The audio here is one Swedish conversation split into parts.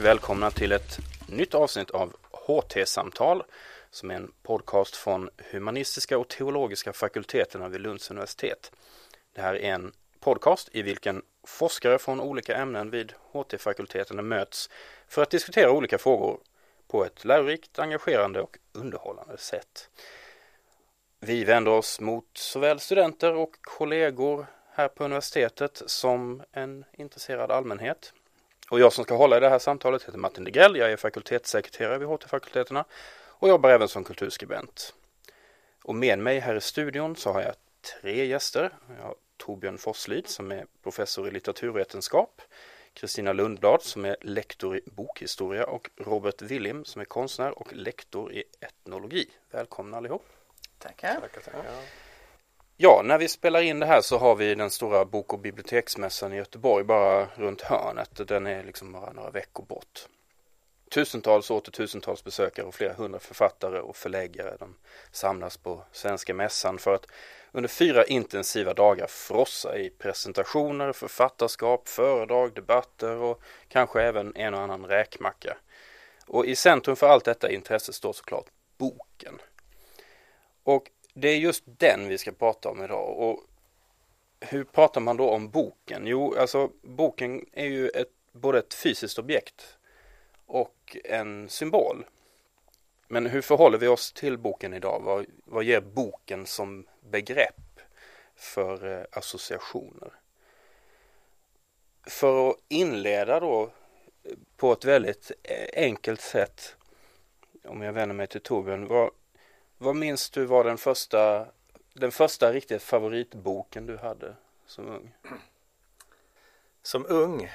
Och välkomna till ett nytt avsnitt av HT-samtal som är en podcast från humanistiska och teologiska fakulteterna vid Lunds universitet. Det här är en podcast i vilken forskare från olika ämnen vid HT-fakulteterna möts för att diskutera olika frågor på ett lärorikt, engagerande och underhållande sätt. Vi vänder oss mot såväl studenter och kollegor här på universitetet som en intresserad allmänhet. Och jag som ska hålla i det här samtalet heter Martin Degrell. Jag är fakultetssekreterare vid HT-fakulteterna och jobbar även som kulturskribent. Och med mig här i studion så har jag tre gäster. Jag har Torbjörn Forslid som är professor i litteraturvetenskap, Kristina Lundblad som är lektor i bokhistoria och Robert Willim som är konstnär och lektor i etnologi. Välkomna allihop! Tackar! Tackar, tackar. Ja, när vi spelar in det här så har vi den stora bok och biblioteksmässan i Göteborg bara runt hörnet. Den är liksom bara några veckor bort. Tusentals och åter tusentals besökare och flera hundra författare och förläggare de samlas på Svenska Mässan för att under fyra intensiva dagar frossa i presentationer, författarskap, föredrag, debatter och kanske även en och annan räkmacka. Och i centrum för allt detta intresse står såklart boken. Och det är just den vi ska prata om idag. Och hur pratar man då om boken? Jo, alltså boken är ju ett, både ett fysiskt objekt och en symbol. Men hur förhåller vi oss till boken idag? Vad, vad ger boken som begrepp för eh, associationer? För att inleda då eh, på ett väldigt eh, enkelt sätt, om jag vänder mig till Torbjörn, vad, vad minns du var den första, den första riktigt favoritboken du hade som ung? Som ung?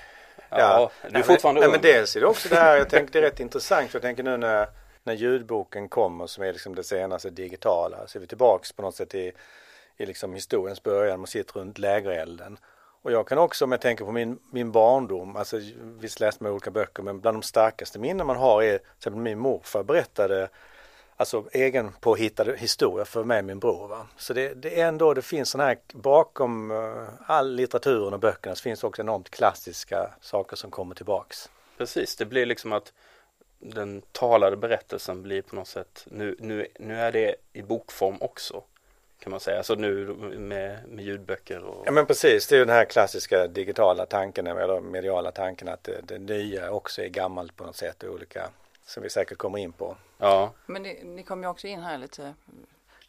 Ja, ja du är nej, fortfarande men, ung. Nej, men dels är det också det här, jag tänker det är rätt intressant för jag tänker nu när, när ljudboken kommer som är liksom det senaste digitala så är vi tillbaks på något sätt i, i liksom historiens början, man sitter runt lägerelden. Och jag kan också, om jag tänker på min, min barndom, alltså visst läste man olika böcker, men bland de starkaste minnen man har är till min morfar berättade alltså egen påhittade historia för mig och min bror. Va? Så det, det är ändå, det finns sådana här, bakom uh, all litteraturen och böckerna så finns det också enormt klassiska saker som kommer tillbaks. Precis, det blir liksom att den talade berättelsen blir på något sätt, nu, nu, nu är det i bokform också. Kan man säga, alltså nu med, med ljudböcker och... Ja men precis, det är ju den här klassiska digitala tanken eller mediala tanken att det, det nya också är gammalt på något sätt och olika som vi säkert kommer in på. Ja. Men ni, ni kommer ju också in här lite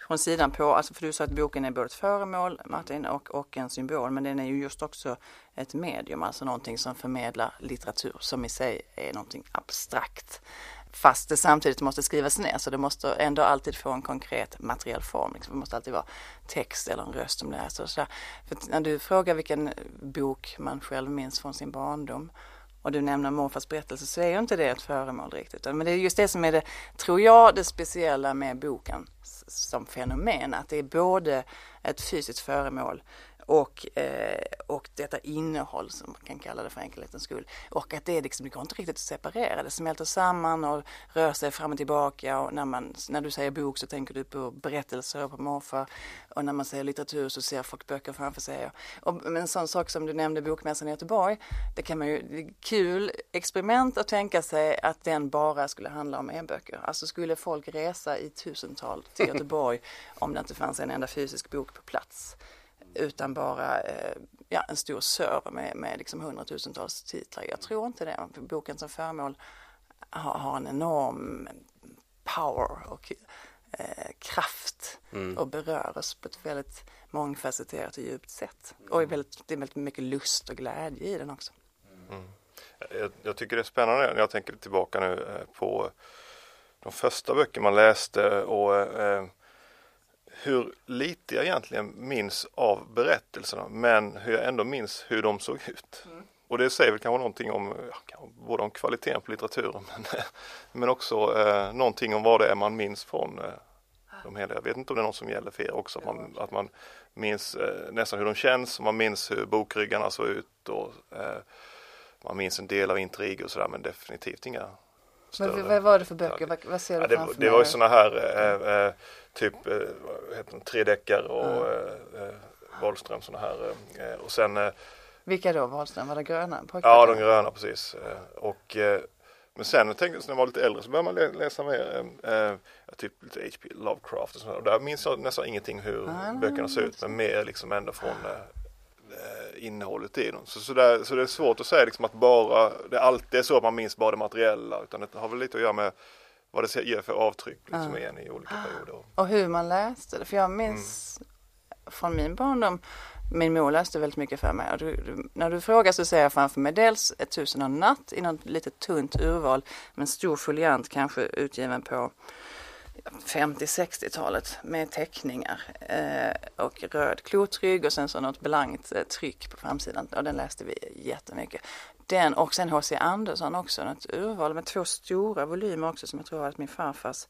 från sidan på, alltså för du sa att boken är både ett föremål Martin och, och en symbol men den är ju just också ett medium, alltså någonting som förmedlar litteratur som i sig är någonting abstrakt. Fast det samtidigt måste skrivas ner så det måste ändå alltid få en konkret materiell form. Liksom. Det måste alltid vara text eller en röst som läser. Och så För när du frågar vilken bok man själv minns från sin barndom och du nämner morfars berättelse så är ju inte det ett föremål riktigt. Men det är just det som är det, tror jag, det speciella med boken som fenomen. Att det är både ett fysiskt föremål och, eh, och detta innehåll som man kan kalla det för enkelhetens skull. Och att det, liksom, det går inte riktigt att separera, det smälter samman och rör sig fram och tillbaka och när, man, när du säger bok så tänker du på berättelser och på morfar och när man säger litteratur så ser folk böcker framför sig. Och, men en sån sak som du nämnde bokmässan i Göteborg, det kan man ju, det är kul experiment att tänka sig att den bara skulle handla om e-böcker. Alltså skulle folk resa i tusental till Göteborg om det inte fanns en enda fysisk bok på plats utan bara eh, ja, en stor server med, med liksom hundratusentals titlar. Jag tror inte det. Boken som föremål har, har en enorm power och eh, kraft Mm. och berör oss på ett väldigt mångfacetterat och djupt sätt. Och är väldigt, det är väldigt mycket lust och glädje i den också. Jag, jag tycker det är spännande när jag tänker tillbaka nu eh, på de första böcker man läste och eh, hur lite jag egentligen minns av berättelserna men hur jag ändå minns hur de såg ut. Mm. Och det säger väl kanske någonting om, ja, både om kvaliteten på litteraturen men, men också eh, någonting om vad det är man minns från eh, de hela. Jag vet inte om det är något som gäller för er också, att man, att man minns eh, nästan hur de känns man minns hur bokryggarna såg ut och eh, man minns en del av intriger och sådär men definitivt inga Men vad var det för böcker? Vad, vad ser du Ja, det, det var ju sådana här eh, eh, typ eh, vad heter det, tre deckare och eh, Wahlström sådana här eh, och sen Vilka då Wahlström? Var det gröna? Ja, de gröna precis. Och, men sen jag tänkte, när jag var lite äldre så började man läsa mer, eh, typ lite H.P. Lovecraft och sådär. Och där minns jag nästan ingenting hur ah, böckerna ser ut, men mer liksom ändå från eh, innehållet i dem. Så, så, där, så det är svårt att säga liksom att bara, det är alltid så att man minns bara det materiella, utan det har väl lite att göra med vad det ger för avtryck liksom, ah. igen i olika perioder. Och hur man läste det, för jag minns mm. från min barndom min mor läste väldigt mycket för mig. Du, du, när du frågar så ser jag framför mig dels ett tusen och natt i något litet tunt urval med en stor foliant kanske utgiven på 50-60-talet med teckningar eh, och röd klotrygg och sen så något blankt eh, tryck på framsidan och den läste vi jättemycket. Den och sen H.C. Andersson också, ett urval med två stora volymer också som jag tror att min farfars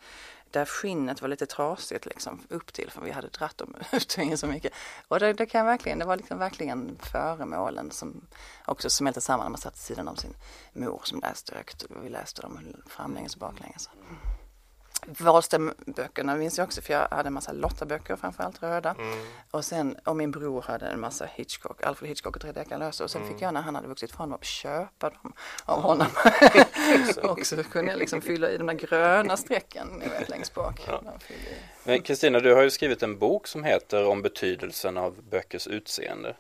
där skinnet var lite trasigt liksom upp till för vi hade dratt dem ut så mycket. Och det, det kan verkligen, det var liksom verkligen föremålen som också smälte samman när man satt sidan om sin mor som läste högt vi läste dem framlänges och baklänges. Wahlström-böckerna minns jag också för jag hade en massa Lotta-böcker, framförallt röda. Mm. Och sen, och min bror hade en massa Hitchcock, Alfred Hitchcock och Tre lösa. Och sen mm. fick jag när han hade vuxit från att köpa dem av honom. och så kunde jag liksom fylla i de där gröna strecken ni vet, längst bak. Men Kristina, du har ju skrivit en bok som heter Om betydelsen av böckers utseende.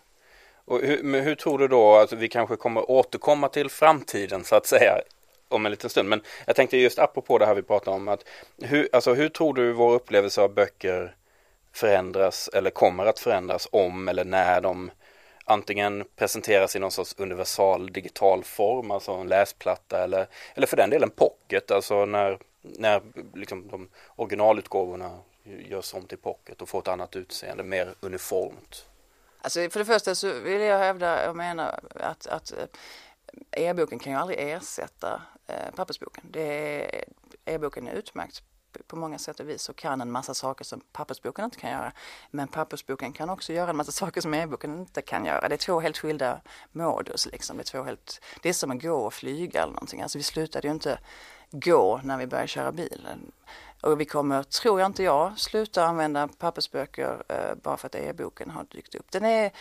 Och hur, hur tror du då att vi kanske kommer återkomma till framtiden så att säga om en liten stund. Men jag tänkte just apropå det här vi pratade om att hur, alltså, hur tror du vår upplevelse av böcker förändras eller kommer att förändras om eller när de antingen presenteras i någon sorts universal digital form, alltså en läsplatta eller, eller för den delen pocket, alltså när, när liksom de originalutgåvorna görs om till pocket och får ett annat utseende, mer uniformt. Alltså för det första så vill jag hävda och mena att, att e-boken kan ju aldrig ersätta eh, pappersboken. E-boken är utmärkt på många sätt och vis och kan en massa saker som pappersboken inte kan göra. Men pappersboken kan också göra en massa saker som e-boken inte kan göra. Det är två helt skilda modus liksom. Det är, två helt, det är som att gå och flyga eller någonting. Alltså vi slutade ju inte gå när vi började köra bilen. Och vi kommer, tror jag inte jag, sluta använda pappersböcker eh, bara för att e-boken har dykt upp. Den är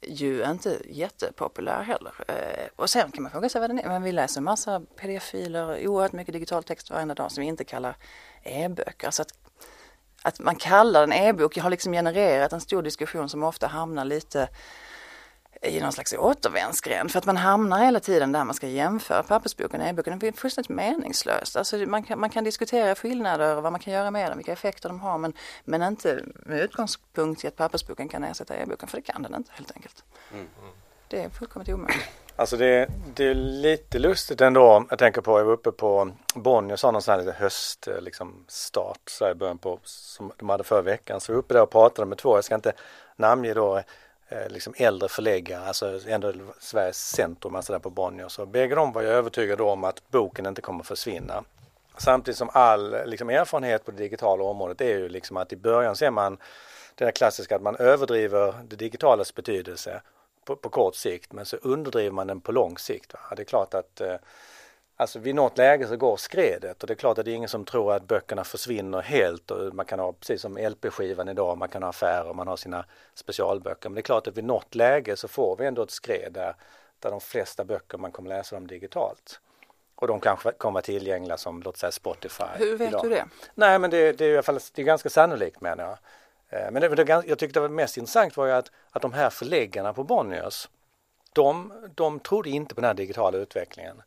ju inte jättepopulär heller. Eh, och sen kan man fråga sig vad den är. Men vi läser massa pdf-filer, oerhört mycket digital text varenda dag som vi inte kallar e-böcker. Alltså att, att man kallar den e-bok har liksom genererat en stor diskussion som ofta hamnar lite i någon slags återvändsgränd för att man hamnar hela tiden där man ska jämföra pappersboken och e-boken. Det är fullständigt meningslöst. Alltså man, kan, man kan diskutera skillnader och vad man kan göra med dem, vilka effekter de har men, men inte med utgångspunkt i att pappersboken kan ersätta e-boken för det kan den inte helt enkelt. Mm. Det är fullkomligt omöjligt. Alltså det, det är lite lustigt ändå. Jag tänker på, jag var uppe på Bonnier sa någon sån här lite höst eh, liksom start så i början på som de hade förra veckan. Så vi var uppe där och pratade med två, jag ska inte namnge då Eh, liksom äldre förläggare, alltså ändå Sveriges centrum, alltså där på Bonnier. Så bägge de var jag övertygade om att boken inte kommer försvinna. Samtidigt som all liksom, erfarenhet på det digitala området är ju liksom att i början ser man det där klassiska att man överdriver det digitalas betydelse på, på kort sikt men så underdriver man den på lång sikt. Va? Det är klart att eh, Alltså vid något läge så går skredet och det är klart att det är ingen som tror att böckerna försvinner helt och man kan ha precis som LP-skivan idag, man kan ha affärer och man har sina specialböcker. Men det är klart att vid något läge så får vi ändå ett skred där, där de flesta böcker man kommer läsa dem digitalt. Och de kanske kommer vara tillgängliga som låt säga Spotify. Hur vet idag. du det? Nej men det, det är i alla fall det är ganska sannolikt menar jag. Eh, men det, det, jag tyckte det var mest intressant var ju att, att de här förläggarna på Bonniers de, de trodde inte på den här digitala utvecklingen.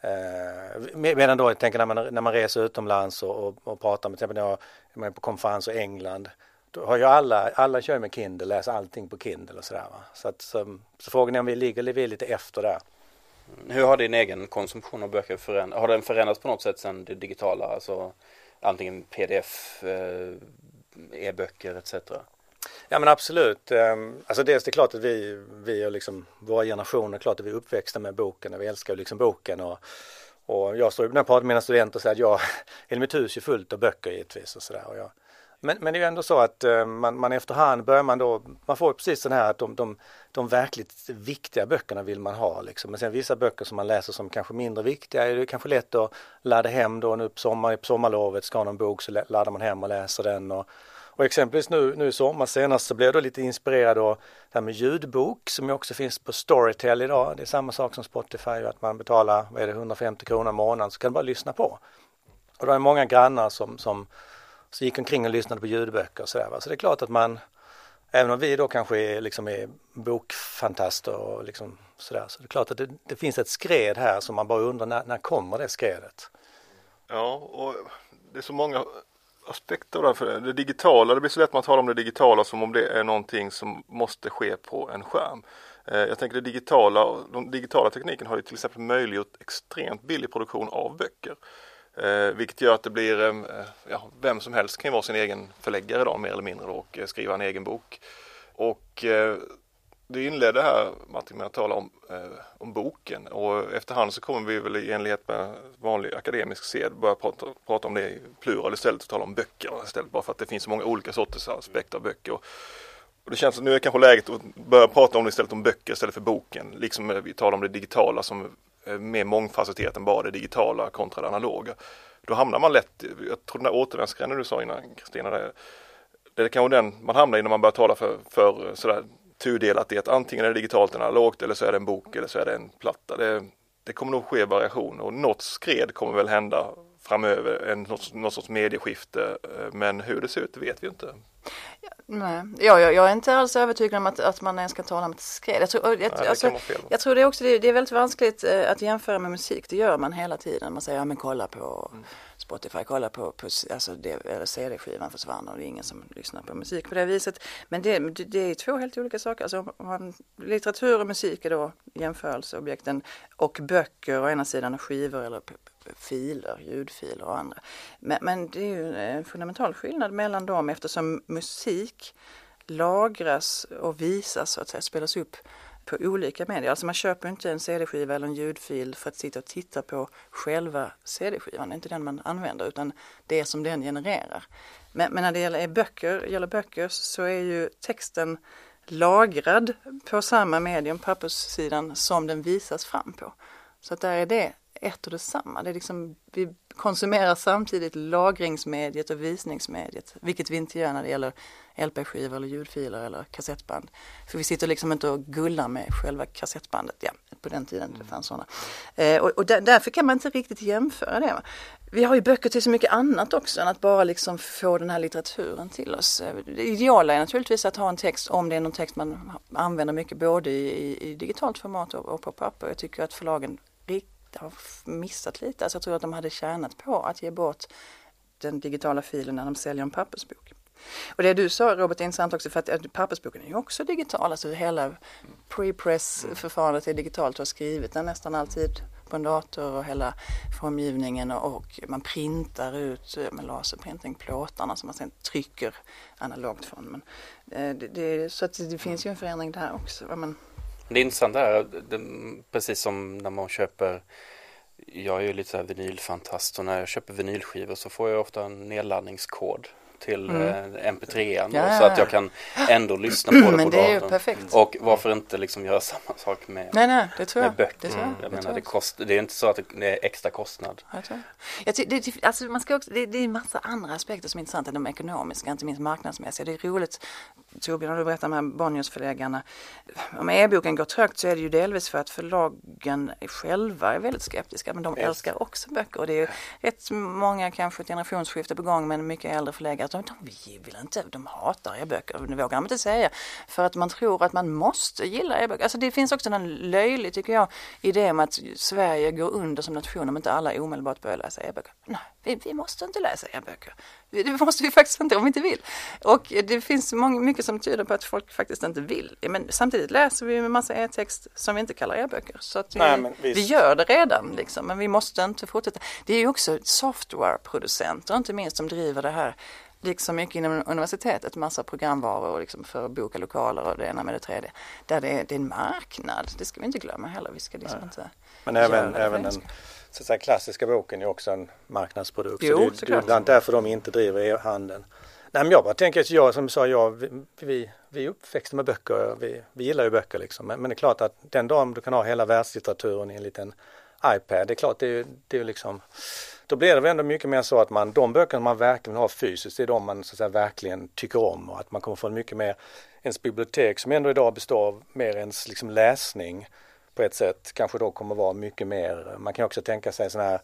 Eh, medan då, jag tänker när man, när man reser utomlands och, och, och pratar med, till exempel när jag är på konferens i England, då har ju alla, alla kör med Kindle, läser allting på Kindle och sådär. Va? Så, att, så, så frågan är om vi ligger vi lite efter där. Hur har din egen konsumtion av böcker förändrats? Har den förändrats på något sätt sedan det digitala? Alltså antingen pdf, eh, e-böcker etc. Ja men absolut. Ehm, alltså dels det är klart att vi, vi och liksom våra generationer, klart att vi är uppväxta med boken och vi älskar liksom boken och, och jag står ju när jag pratar med mina studenter och säger att jag, hela mitt hus är fullt av böcker givetvis och sådär. Men, men det är ju ändå så att eh, man, man efterhand börjar man då, man får precis den här att de, de, de verkligt viktiga böckerna vill man ha liksom. Men sen vissa böcker som man läser som kanske mindre viktiga är det kanske lätt att ladda hem då nu på, sommar, på sommarlovet ska ha någon bok så laddar man hem och läser den och och exempelvis nu, nu i sommar senast så blev jag då lite inspirerad av det här med ljudbok som ju också finns på Storytel idag. Det är samma sak som Spotify, att man betalar, vad är det, 150 kronor i månaden så kan du bara lyssna på. Och det var många grannar som, som så gick omkring och lyssnade på ljudböcker och sådär. Så det är klart att man, även om vi då kanske är, liksom är bokfantaster och liksom sådär, så det är klart att det, det finns ett skred här som man bara undrar när, när kommer det skredet? Ja, och det är så många aspekter där för det digitala. Det blir så lätt man talar om det digitala som om det är någonting som måste ske på en skärm. Eh, jag tänker det digitala, den digitala tekniken har ju till exempel möjliggjort extremt billig produktion av böcker. Eh, vilket gör att det blir, eh, ja, vem som helst kan ju vara sin egen förläggare idag mer eller mindre och eh, skriva en egen bok. Och eh, du inledde här Martin med att tala om, eh, om boken och efterhand så kommer vi väl i enlighet med vanlig akademisk sed börja prata, prata om det i plural istället för att tala om böcker istället bara för att det finns så många olika sorters aspekter av böcker. Och, och det känns som nu är kanske läget att börja prata om det istället om böcker istället för boken. Liksom eh, vi talar om det digitala som är mer mångfacetterat än bara det digitala kontra det analoga. Då hamnar man lätt, jag tror den där återvändsgränden du sa innan Kristina, det, det är kanske den man hamnar i när man börjar tala för, för eh, sådär tudelat i att antingen är det digitalt analogt eller så är det en bok eller så är det en platta. Det, det kommer nog ske variation och något skred kommer väl hända framöver, en, något, något sorts medieskifte. Eh, men hur det ser ut det vet vi inte. Nej, ja, jag, jag är inte alls övertygad om att, att man ens kan tala om ett skred. Jag tror, jag, Nej, alltså, jag tror det är också det, det, är väldigt vanskligt eh, att jämföra med musik. Det gör man hela tiden. Man säger ja men kolla på mm. Spotify, kolla på, på alltså det, CD-skivan försvann och det är ingen som lyssnar på musik på det viset. Men det, det är två helt olika saker. Alltså, litteratur och musik är då jämförelseobjekten och böcker å ena sidan och skivor eller filer, ljudfiler och andra. Men, men det är ju en fundamental skillnad mellan dem eftersom musik lagras och visas så att säga, spelas upp på olika medier. Alltså man köper inte en CD-skiva eller en ljudfil för att sitta och titta på själva CD-skivan. Det är inte den man använder utan det som den genererar. Men, men när det gäller böcker, gäller böcker så är ju texten lagrad på samma medium, papperssidan, som den visas fram på. Så att där är det ett och detsamma. Det är liksom, vi konsumerar samtidigt lagringsmediet och visningsmediet, vilket vi inte gör när det gäller LP-skivor eller ljudfiler eller kassettband. För vi sitter liksom inte och gullar med själva kassettbandet, ja, på den tiden det fanns sådana. Eh, och, och där, därför kan man inte riktigt jämföra det. Vi har ju böcker till så mycket annat också än att bara liksom få den här litteraturen till oss. Eh, det ideala är naturligtvis att ha en text, om det är någon text man använder mycket både i, i digitalt format och, och på papper. Jag tycker att förlagen har missat lite. Alltså jag tror att de hade tjänat på att ge bort den digitala filen när de säljer en pappersbok. Och det du sa Robert är intressant också för att eh, pappersboken är ju också digital. Alltså hela pre-press-förfarandet är digitalt. Du har skrivit den nästan alltid på en dator och hela formgivningen och man printar ut eh, med laserprinting plåtarna som man sen trycker analogt från. Men eh, det, det, så att det finns ju en förändring där också. Men, det är intressant precis som när man köper jag är ju lite så här vinylfantast och när jag köper vinylskivor så får jag ofta en nedladdningskod till mm. Eh, mp3 ja, så att jag kan ändå lyssna på det Men på det datorn. Är ju perfekt. Och varför inte liksom göra samma sak med, nej, nej, det tror jag. med böcker. Det tror jag. jag menar, det, kost, det är inte så att det är extra kostnad. Jag tror. Jag ty, det, alltså man ska också, det, det är en massa andra aspekter som är intressanta, de ekonomiska, inte minst marknadsmässiga. Det är roligt, Torbjörn, du berättar med Bonniersförläggarna. Om e-boken går trögt så är det ju delvis för att förlagen själva är väldigt skeptiska, men de yes. älskar också böcker. Och det är ju rätt många, kanske ett generationsskifte på gång, men mycket äldre förläggare, de, de vill inte, de hatar e-böcker, det vågar de inte säga. För att man tror att man måste gilla e-böcker. Alltså det finns också en löjlig, tycker jag, idé om att Sverige går under som nation om inte alla omedelbart börjar läsa e-böcker. Nej, vi, vi måste inte läsa e-böcker. Det måste vi faktiskt inte om vi inte vill. Och det finns många, mycket som tyder på att folk faktiskt inte vill. Men samtidigt läser vi en massa e-text som vi inte kallar e-böcker. Så att vi, vi gör det redan liksom, men vi måste inte fortsätta. Det är ju också softwareproducenter inte minst som driver det här liksom mycket inom universitetet, massa programvaror liksom för boka lokaler och det ena med det tredje. Där det är, det är en marknad, det ska vi inte glömma heller. Vi ska liksom inte Men även, även den så att säga, klassiska boken är också en marknadsprodukt. Jo, så det, det är bland därför de inte driver e-handeln. Nej men jag bara tänker att jag som sa, jag, vi, vi, uppväxta med böcker, vi, vi gillar ju böcker liksom. Men, men, det är klart att den dagen du kan ha hela världslitteraturen i en liten iPad, det är klart det är, det är liksom då blir det väl ändå mycket mer så att man, de böcker man verkligen har fysiskt, det är de man så att säga, verkligen tycker om och att man kommer få mycket mer, ens bibliotek som ändå idag består av mer ens liksom läsning på ett sätt kanske då kommer vara mycket mer, man kan också tänka sig sådana här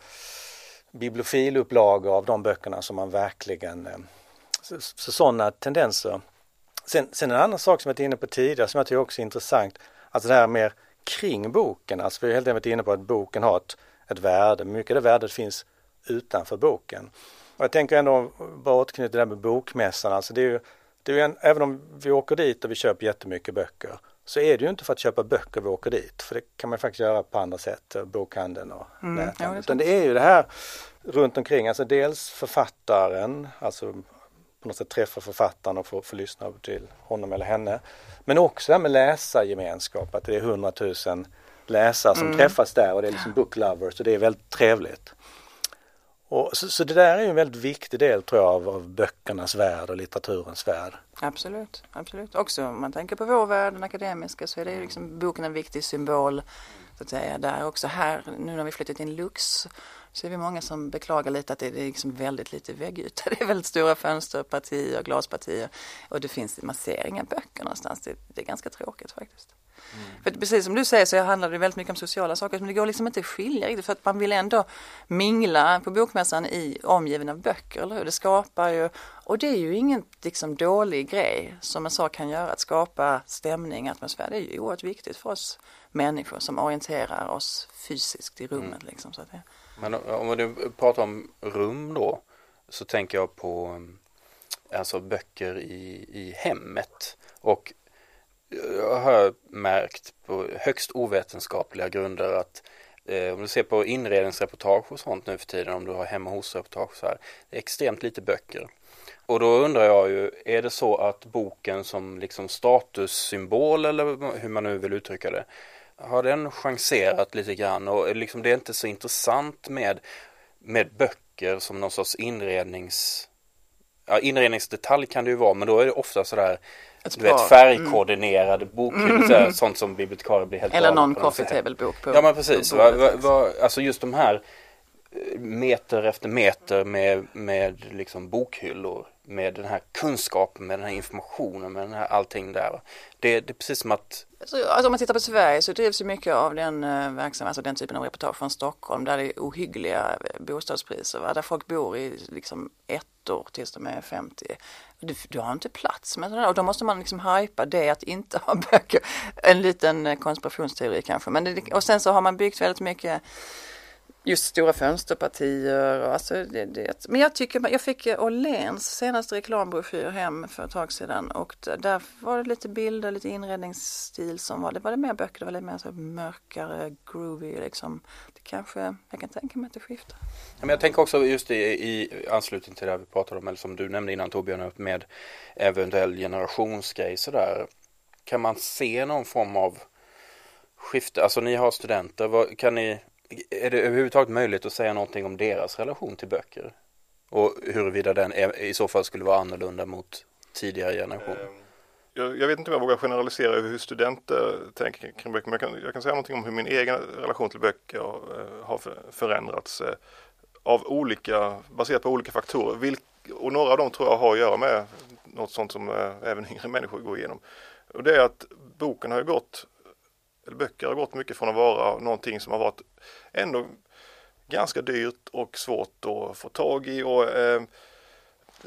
bibliofilupplagor av de böckerna som man verkligen, eh, så, så sådana tendenser. Sen, sen en annan sak som jag varit inne på tidigare som jag tycker också är intressant, alltså det här mer kring boken, alltså vi har helt enkelt varit inne på att boken har ett, ett värde, mycket av det värdet finns utanför boken. Och jag tänker ändå bara återknyta det där med bokmässan, alltså det är ju, det är ju en, även om vi åker dit och vi köper jättemycket böcker så är det ju inte för att köpa böcker vi åker dit, för det kan man faktiskt göra på andra sätt, bokhandeln och mm, näthandeln. Ja, Utan det är ju det här runt omkring, alltså dels författaren, alltså på något sätt träffa författaren och få, få lyssna till honom eller henne. Men också det här med läsargemenskap, att det är hundratusen läsare som mm. träffas där och det är liksom book lovers och det är väldigt trevligt. Och så, så, det där är en väldigt viktig del tror jag av, av böckernas värld och litteraturens värld. Absolut, absolut. Också om man tänker på vår värld, den akademiska, så är det ju liksom boken en viktig symbol. Så att säga, där också här, nu när vi flyttat in Lux, så är vi många som beklagar lite att det är liksom väldigt lite väggyta. Det är väldigt stora fönsterpartier, glaspartier och det finns, man ser inga böcker någonstans. Det, det är ganska tråkigt faktiskt. Mm. För precis som du säger så handlar det väldigt mycket om sociala saker men det går liksom inte att skilja riktigt för att man vill ändå mingla på bokmässan i omgiven av böcker, eller hur? Det skapar ju, och det är ju ingen liksom dålig grej som en sak kan göra, att skapa stämning, atmosfär. Det är ju oerhört viktigt för oss människor som orienterar oss fysiskt i rummet. Mm. Liksom, så att det... Men om du pratar om rum då så tänker jag på eh, alltså böcker i, i hemmet och eh, jag har märkt på högst ovetenskapliga grunder att eh, om du ser på inredningsreportage och sånt nu för tiden, om du har hemma hos-reportage så här, det är extremt lite böcker. Och då undrar jag ju, är det så att boken som liksom statussymbol eller hur man nu vill uttrycka det, har den chanserat lite grann? Och liksom det är inte så intressant med, med böcker som någon sorts inrednings Ja, inredningsdetalj kan det ju vara men då är det ofta sådär du vet färgkoordinerade mm. bokhyllor, mm. sånt som bibliotekarier blir helt Eller någon coffee table-bok på Ja men precis, va, va, va, alltså just de här meter efter meter med, med liksom bokhyllor med den här kunskapen, med den här informationen, med den här allting där. Det, det är precis som att alltså, alltså om man tittar på Sverige så drivs ju mycket av den eh, verksamhet, verksamheten, alltså den typen av reportage från Stockholm där det är ohyggliga eh, bostadspriser, va? där folk bor i liksom ett år tills de är 50. Du, du har inte plats med sådär och då måste man liksom hajpa det att inte ha böcker. En liten eh, konspirationsteori kanske. Men det, och sen så har man byggt väldigt mycket just stora fönsterpartier. Och alltså det, det. Men jag tycker, jag fick Åhléns senaste reklambroschyr hem för ett tag sedan och där var det lite bilder, lite inredningsstil som var, det var det mer böcker, det var lite mer så mörkare, groovy liksom. Det kanske, jag kan tänka mig att det skiftar. Men jag tänker också just i, i anslutning till det vi pratade om, eller som du nämnde innan Torbjörn, med eventuell generationsgrej sådär. Kan man se någon form av skifte, alltså ni har studenter, vad, kan ni är det överhuvudtaget möjligt att säga någonting om deras relation till böcker? Och huruvida den är, i så fall skulle vara annorlunda mot tidigare generationer? Ehm, jag, jag, vet inte om jag vågar generalisera över hur studenter tänker kring böcker, men jag kan, jag kan säga någonting om hur min egen relation till böcker eh, har förändrats eh, av olika, baserat på olika faktorer. Vilk, och några av dem tror jag har att göra med något sånt som eh, även yngre människor går igenom. Och det är att boken har ju gått eller böcker har gått mycket från att vara någonting som har varit ändå ganska dyrt och svårt att få tag i och eh,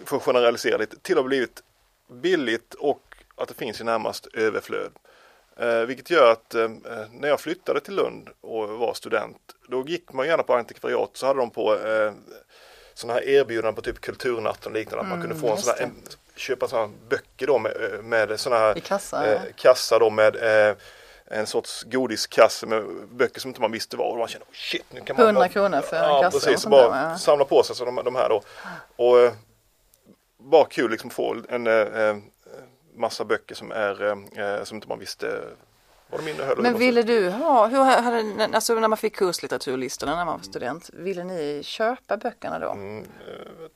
för att generalisera lite till att ha blivit billigt och att det finns i närmast överflöd. Eh, vilket gör att eh, när jag flyttade till Lund och var student då gick man gärna på antikvariat så hade de på eh, sådana här erbjudanden på typ Kulturnatten och liknande mm, att man kunde mm, få en sån här, en, köpa sådana böcker då med, eh, med sådana här I kassa, eh, kassa då med eh, en sorts godiskasse med böcker som inte man visste vad och man kände oh shit nu kan man 100 bara, kronor för en ja, kasse. Precis, och bara ja. samla på sig så de, de här då. Och eh, bara kul liksom få en eh, massa böcker som är eh, som inte man visste vad de innehöll. Men ville du ha, hur hade, alltså när man fick kurslitteraturlistorna när man var student, ville ni köpa böckerna då? Mm,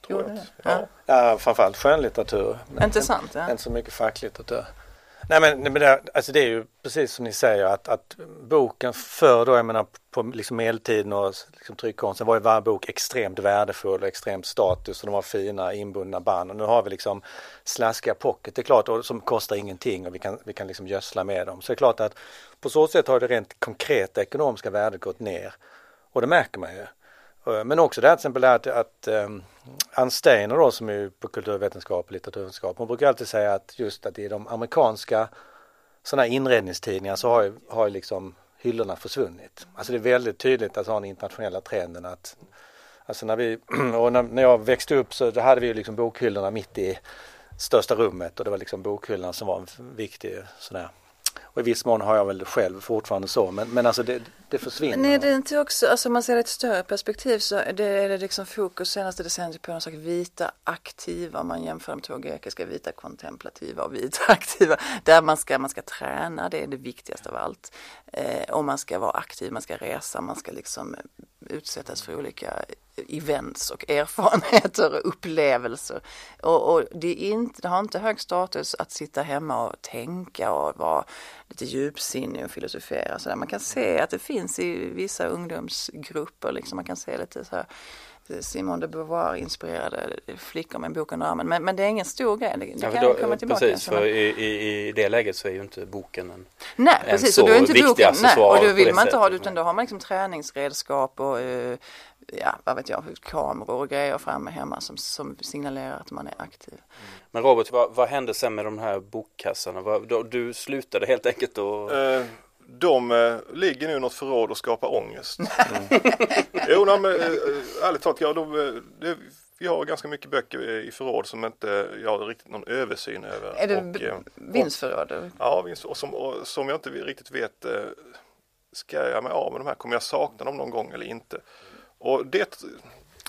tror jag att, ja. ja. framförallt skönlitteratur. Inte sant? Ja. Inte så mycket facklitteratur. Nej men, men det, alltså det är ju precis som ni säger att, att boken förr då, jag menar på liksom medeltiden och liksom tryckkonsten var ju varje bok extremt värdefull och extremt status och de var fina inbundna band och nu har vi liksom slaskiga pocket, det är klart, och som kostar ingenting och vi kan, vi kan liksom gödsla med dem. Så det är klart att på så sätt har det rent konkreta ekonomiska värdet gått ner och det märker man ju. Eh, men också det här till exempel att, att ehm, um, Ann Steiner då som är på kulturvetenskap och litteraturvetenskap, hon brukar alltid säga att just att i de amerikanska sådana inredningstidningar så har ju, har ju liksom hyllorna försvunnit. Alltså det är väldigt tydligt att ha den internationella trenden att Alltså när vi, och när, när jag växte upp så hade vi liksom bokhyllorna mitt i största rummet och det var liksom bokhyllorna som var en viktig sån här och i viss mån har jag väl själv fortfarande så men, men alltså det, det försvinner. det är inte också, alltså om man ser det i ett större perspektiv så är det, är det liksom fokus senaste decenniet på någon slags vita aktiva, om man jämför de två grekiska vita kontemplativa och vita aktiva, där man ska, man ska träna, det är det viktigaste av allt. Eh, och man ska vara aktiv, man ska resa, man ska liksom utsättas för olika events och erfarenheter och upplevelser. Och, och, det, är inte, det har inte hög status att sitta hemma och tänka och vara lite djupsinnig och filosofera. Så där. Man kan se att det finns i vissa ungdomsgrupper, liksom, man kan se lite så här Simone de Beauvoir inspirerade flickor med en bok under armen. Men, men det är ingen stor grej. Det, ja, kan då, komma tillbaka. Precis, för i, i, i det läget så är ju inte boken en Nej, en precis. Så och då är inte boken, nej, och då vill man inte ha det utan då har man liksom träningsredskap och uh, ja, vad vet jag, kameror och grejer framme hemma som, som signalerar att man är aktiv. Men Robert, vad, vad hände sen med de här bokkassarna? du slutade helt enkelt och... Uh, de eh, ligger nu i något förråd och skapar ångest. Mm. jo, nej, men, eh, ärligt talat, ja, de, eh, det, vi har ganska mycket böcker i förråd som inte jag har riktigt någon översyn över. Är det och, eh, vinstförråd? Ja, vinst, och som, och som jag inte riktigt vet, eh, ska jag mig av med de här? Kommer jag sakna dem någon gång eller inte? Och det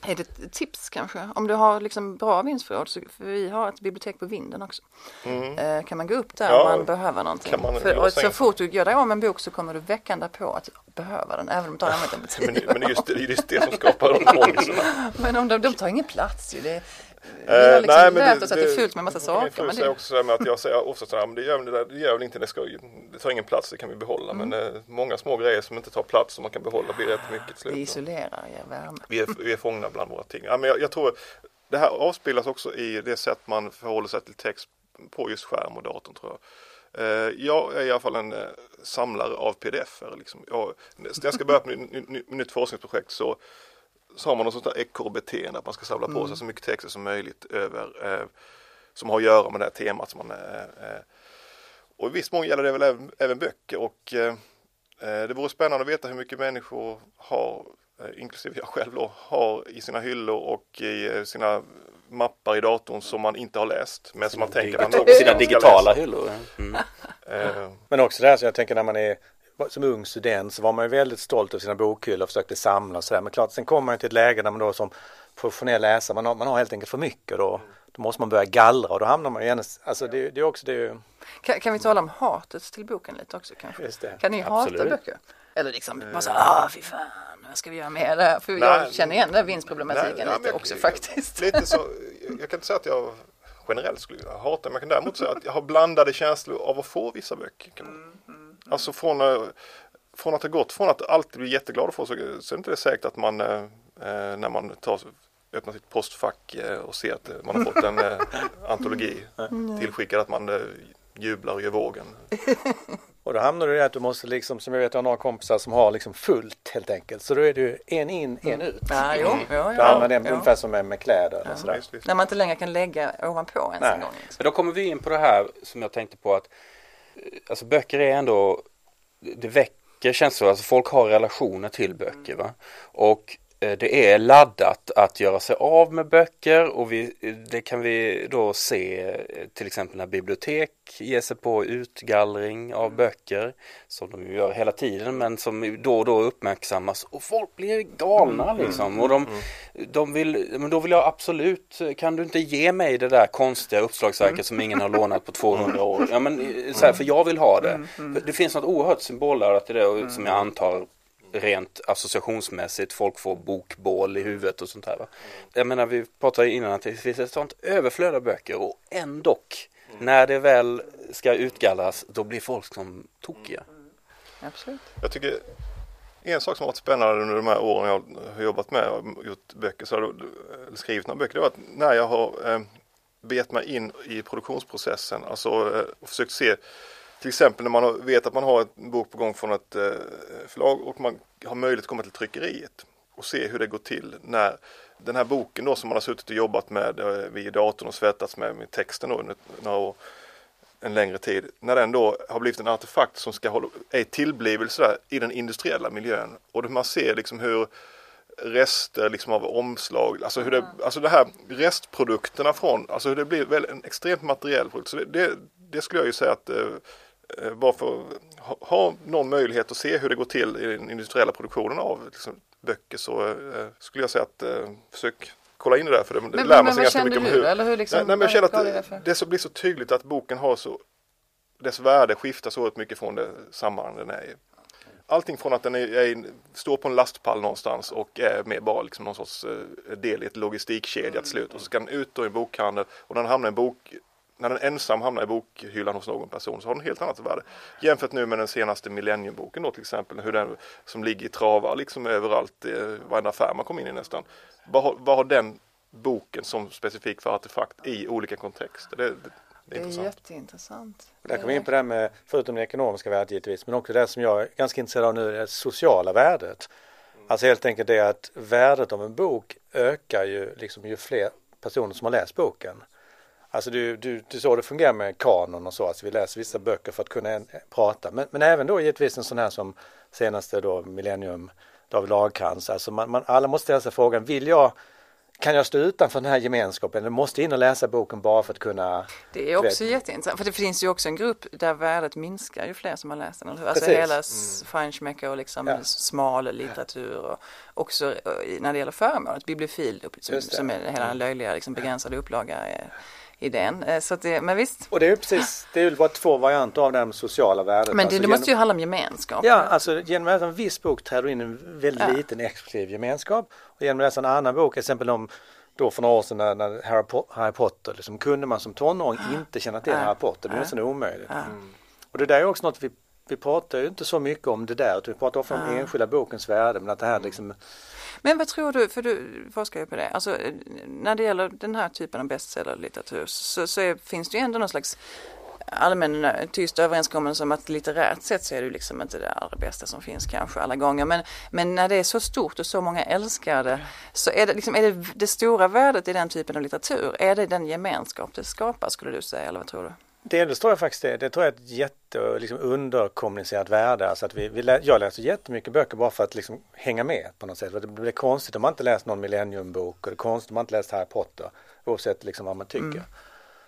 är det ett tips kanske? Om du har liksom bra vinstförråd, så, för vi har ett bibliotek på vinden också. Mm. Eh, kan man gå upp där ja, om man behöver någonting? Man, för, och så fort du gör dig av med en bok så kommer du veckan på att behöva den, även om du har använt den på tio men, men det är just det, just det som skapar de ångesterna. men om de, de tar ingen plats ju. Det, har eh, liksom nej, oss att det är fullt med massa saker. Min fru säger också med att jag säger ofta så här, men det gör, det, det gör väl inte, det, ska, det tar ingen plats, det kan vi behålla. Mm. Men eh, många små grejer som inte tar plats som man kan behålla blir rätt mycket till slut. Det isolerar, ger värme. Vi är, vi är fångna bland våra ting. Ja, men jag, jag tror det här avspeglas också i det sätt man förhåller sig till text på just skärm och datorn tror jag. Eh, jag är i alla fall en eh, samlare av pdf-er. Liksom. Jag, när jag ska börja på ett nytt forskningsprojekt så så har man något sånt där ekorrbeteende att man ska samla på mm. sig så mycket texter som möjligt över eh, som har att göra med det här temat. Som man, eh, eh och i viss mån gäller det väl även, även böcker och eh, eh, det vore spännande att veta hur mycket människor har, eh, inklusive jag själv då, har i sina hyllor och i sina mappar i datorn som man inte har läst men som man tänker att man Sina digitala hyllor. Mm. men också det här så jag tänker när man är som ung student så var man ju väldigt stolt över sina bokhyllor och försökte samla och sådär. Men klart, sen kommer man till ett läge där man då som professionell läsare, man har, man har helt enkelt för mycket då, då måste man börja gallra och då hamnar man ju igen, alltså det, det är också det kan, kan vi tala om hatet till boken lite också kanske? Kan ni Absolut. hata böcker? Eller liksom bara så ah fy fan, vad ska vi göra med det? För nej, jag känner igen den vinstproblematiken nej, lite jag, också faktiskt. Lite så, jag kan inte säga att jag generellt skulle hata, men jag kan däremot säga att jag har blandade känslor av att få vissa böcker. Mm, mm. Alltså från, eh, från att ha gått från att alltid bli jätteglad att få så, så är det inte säkert att man eh, eh, när man tar, öppnar sitt postfack och ser att man har fått en antologi tillskickad att man jublar och gör vågen. Och då hamnar du i att du måste liksom, som jag vet jag har några kompisar som har liksom fullt helt enkelt. Så då är du en in, en ut. Ja, jo, jo, jo, du använder den ungefär som med, med kläder. Ja. sådär. När man inte längre kan lägga ovanpå ens en gång. Liksom. Men då kommer vi in på det här som jag tänkte på att alltså böcker är ändå, det väcker känslor, alltså folk har relationer till böcker va. Och det är laddat att göra sig av med böcker och vi, det kan vi då se eh, till exempel när bibliotek ger sig på utgallring av mm. böcker som de gör hela tiden men som då och då uppmärksammas och folk blir galna mm. liksom och de, mm. de vill, men då vill jag absolut, kan du inte ge mig det där konstiga uppslagsverket som ingen har lånat på 200 år? Ja men eh, så här, för jag vill ha det. Det finns något oerhört symbolladdat i det som jag antar rent associationsmässigt. Folk får bokbål i huvudet och sånt här. Va? Jag menar vi pratade innan att det finns ett sånt överflöd av böcker och ändå när det väl ska utgallras då blir folk som tokiga. Absolut. Jag tycker en sak som har varit spännande under de här åren jag har jobbat med och gjort böcker, så har, skrivit några böcker, det var att när jag har eh, begett mig in i produktionsprocessen, alltså eh, och försökt se till exempel när man vet att man har en bok på gång från ett eh, förlag och man har möjlighet att komma till tryckeriet och se hur det går till när den här boken då som man har suttit och jobbat med eh, vid datorn och svettats med, med texten då under några år, en längre tid, när den då har blivit en artefakt som ska hålla, är tillblivelse där, i den industriella miljön och man ser liksom hur rester liksom av omslag, alltså hur det, alltså det här restprodukterna från, alltså hur det blir väl en extremt materiell produkt. Så det, det, det skulle jag ju säga att eh bara för att ha, någon möjlighet att se hur det går till i den industriella produktionen av liksom, böcker så eh, skulle jag säga att eh, försök kolla in det där för det men, lär man sig ganska mycket om hur. Eller hur liksom, nej, nej, men jag känner att det, det så blir så tydligt att boken har så dess värde skiftar så mycket från det sammanhang den är i. Allting från att den är, är, står på en lastpall någonstans och är med bara liksom någon sorts eh, del i ett logistikkedja till slut och så ska den ut i en bokhandel och när den hamnar i en bok när den ensam hamnar i bokhyllan hos någon person så har den helt annat värde. Jämfört nu med den senaste Millenniumboken då till exempel, hur den som ligger i travar liksom överallt, i varenda affär man kommer in i nästan. Vad har, vad har den boken som specifik för artefakt i olika kontexter? Det, det, det är, det är jätteintressant. Där kommer vi in på det här med, förutom det ekonomiska värdet givetvis, men också det som jag är ganska intresserad av nu, det sociala värdet. Alltså helt enkelt det att värdet av en bok ökar ju liksom ju fler personer som har läst boken. Alltså du, du, du så det fungerar med kanon och så, alltså vi läser vissa böcker för att kunna en, prata. Men, men även då givetvis en sån här som senaste då Millennium, David Lagercrantz. Alltså man, man, alla måste ställa sig frågan, vill jag kan jag stå utanför den här gemenskapen eller måste in och läsa boken bara för att kunna Det är också vet. jätteintressant för det finns ju också en grupp där värdet minskar ju fler som har läst den. Alltså Precis. hela mm. Feinschmecker och liksom ja. smal litteratur och också eh, när det gäller föremålet, bibliofil som, som är hela den löjliga liksom, begränsade upplaga idén. Eh, så det, men visst. Och det är precis, det är ju bara två varianter av det här med sociala värdet. Men det, alltså, det måste ju handla om gemenskap. Ja, alltså genom att läsa en viss bok träder in en väldigt ja. liten exklusiv gemenskap. Och genom att läsa en annan bok, exempel om då för några år sedan när, när Harry, Potter, liksom, kunde man som tonåring inte känna till ja. Harry Potter, det är nästan omöjligt. Ja. Mm. Och det där är också något vi, vi pratar ju inte så mycket om det där, utan vi pratar ofta om enskilda bokens värde, men att det här liksom men vad tror du, för du forskar ju på det, alltså eh, när det gäller den här typen av bestsellerlitteratur så, så är, finns det ju ändå någon slags allmän eh, tyst överenskommelse om att litterärt sett så är det liksom inte det allra bästa som finns kanske alla gånger. Men, men när det är så stort och så många älskar det så är det, liksom, är det det stora värdet i den typen av litteratur, är det den gemenskap det skapar skulle du säga eller vad tror du? Delvis tror jag faktiskt det. Det tror jag är ett jätte liksom underkommunicerat värde. Alltså att vi, vi lä jag läser jättemycket böcker bara för att liksom hänga med på något sätt. För det blir konstigt om man inte läst någon millenniumbok och det är konstigt om man inte läst Harry Potter. Oavsett liksom vad man tycker. Mm.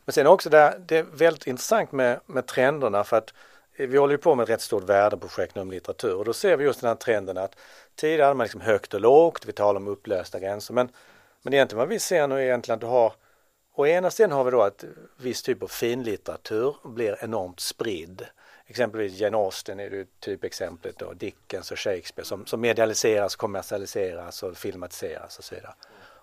Men sen också det, det är väldigt intressant med, med trenderna för att vi håller ju på med ett rätt stort värdeprojekt nu om litteratur och då ser vi just den här trenden att tidigare hade man liksom högt och lågt, vi talar om upplösta gränser men, men egentligen vad vi ser nu är egentligen att du har Å ena sidan har vi då att viss typ av finlitteratur blir enormt spridd. Exempelvis Jane Austen är det typexemplet då, Dickens och Shakespeare som, som medialiseras, kommersialiseras och filmatiseras och så vidare.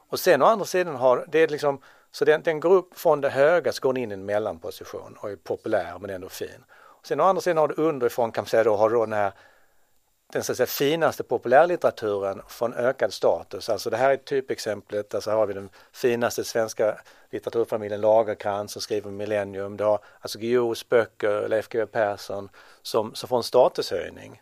Och sen å andra sidan har det är liksom, så den, den går upp från det höga så går den in i en mellanposition och är populär men ändå fin. Och sen å andra sidan har du underifrån kan man säga då har du då den här den så att säga, finaste populärlitteraturen får en ökad status. Alltså det här är typexemplet, alltså här har vi den finaste svenska litteraturfamiljen Lagercrantz som skriver Millennium. Du har alltså Guillous böcker, Leif GW Persson som, som får en statushöjning.